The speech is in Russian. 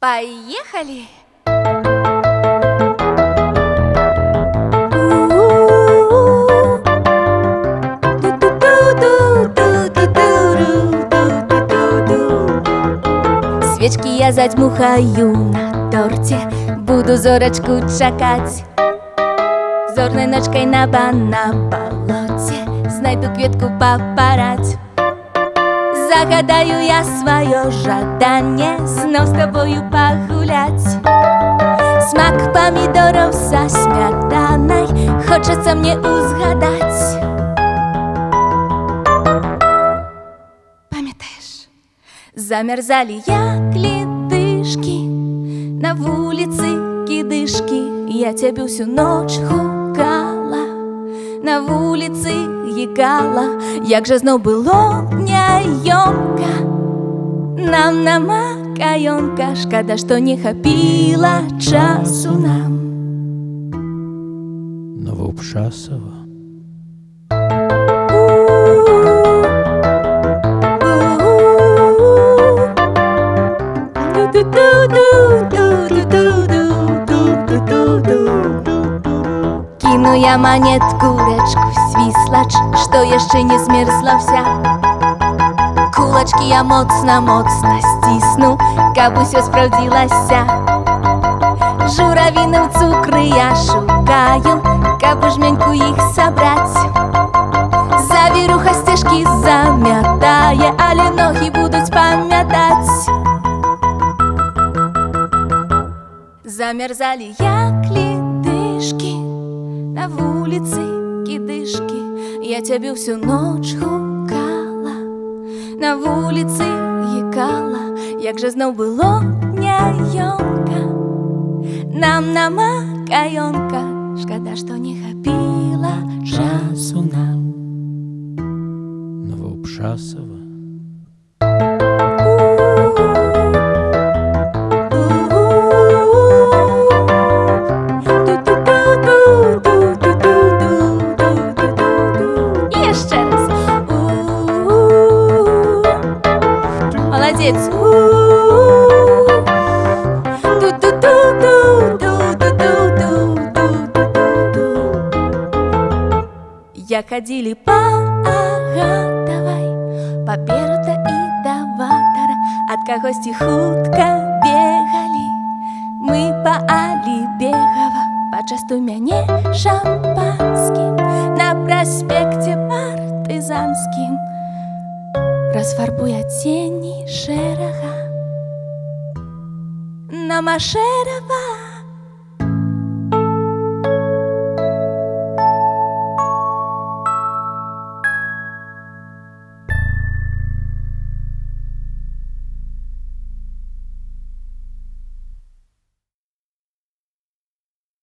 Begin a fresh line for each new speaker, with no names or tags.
Поехали! Свечки я задьмухаю на торте Буду зорочку чакать Зорной ночкой на на болоте Знайду кветку попарать Загадаю я свое жадание Снов с тобою погулять. Смак помидоров со сметаной Хочется мне узгадать. Памятаешь? Замерзали як ледышки На вулице кидышки. Я тебе всю ночь гукала На вулице егала. Як же знов было няёмка там намакаем кашкада, что не хапіла часу нам.
Новообшасава.
Кину я монетку речку, рэчку свіслач, што еще не змерзла вся кулачки я моцна, моцна стисну, каб усё справдзілася. Журавінаў цукры я шукаю, бы жменьку их собрать. Завіруха сцежкі замятае, але ногі будут помятать. Замерзали я ледышкі, на улице кідышкі, я цябе всю ноч гуляю. на вуліцы якала, як жа зноў было няёнка. Нам на макаёнка шкада, што не хапіла часу нам. Новообшасава. Молодець. Я ходили по Агатовой, по Берута и до Ватара, от кагосьці хутка бегали. Мы по Алибегова, почастуй мяне шампанским на проспекте партизанским. Расфарбуя тени шерага, намашерова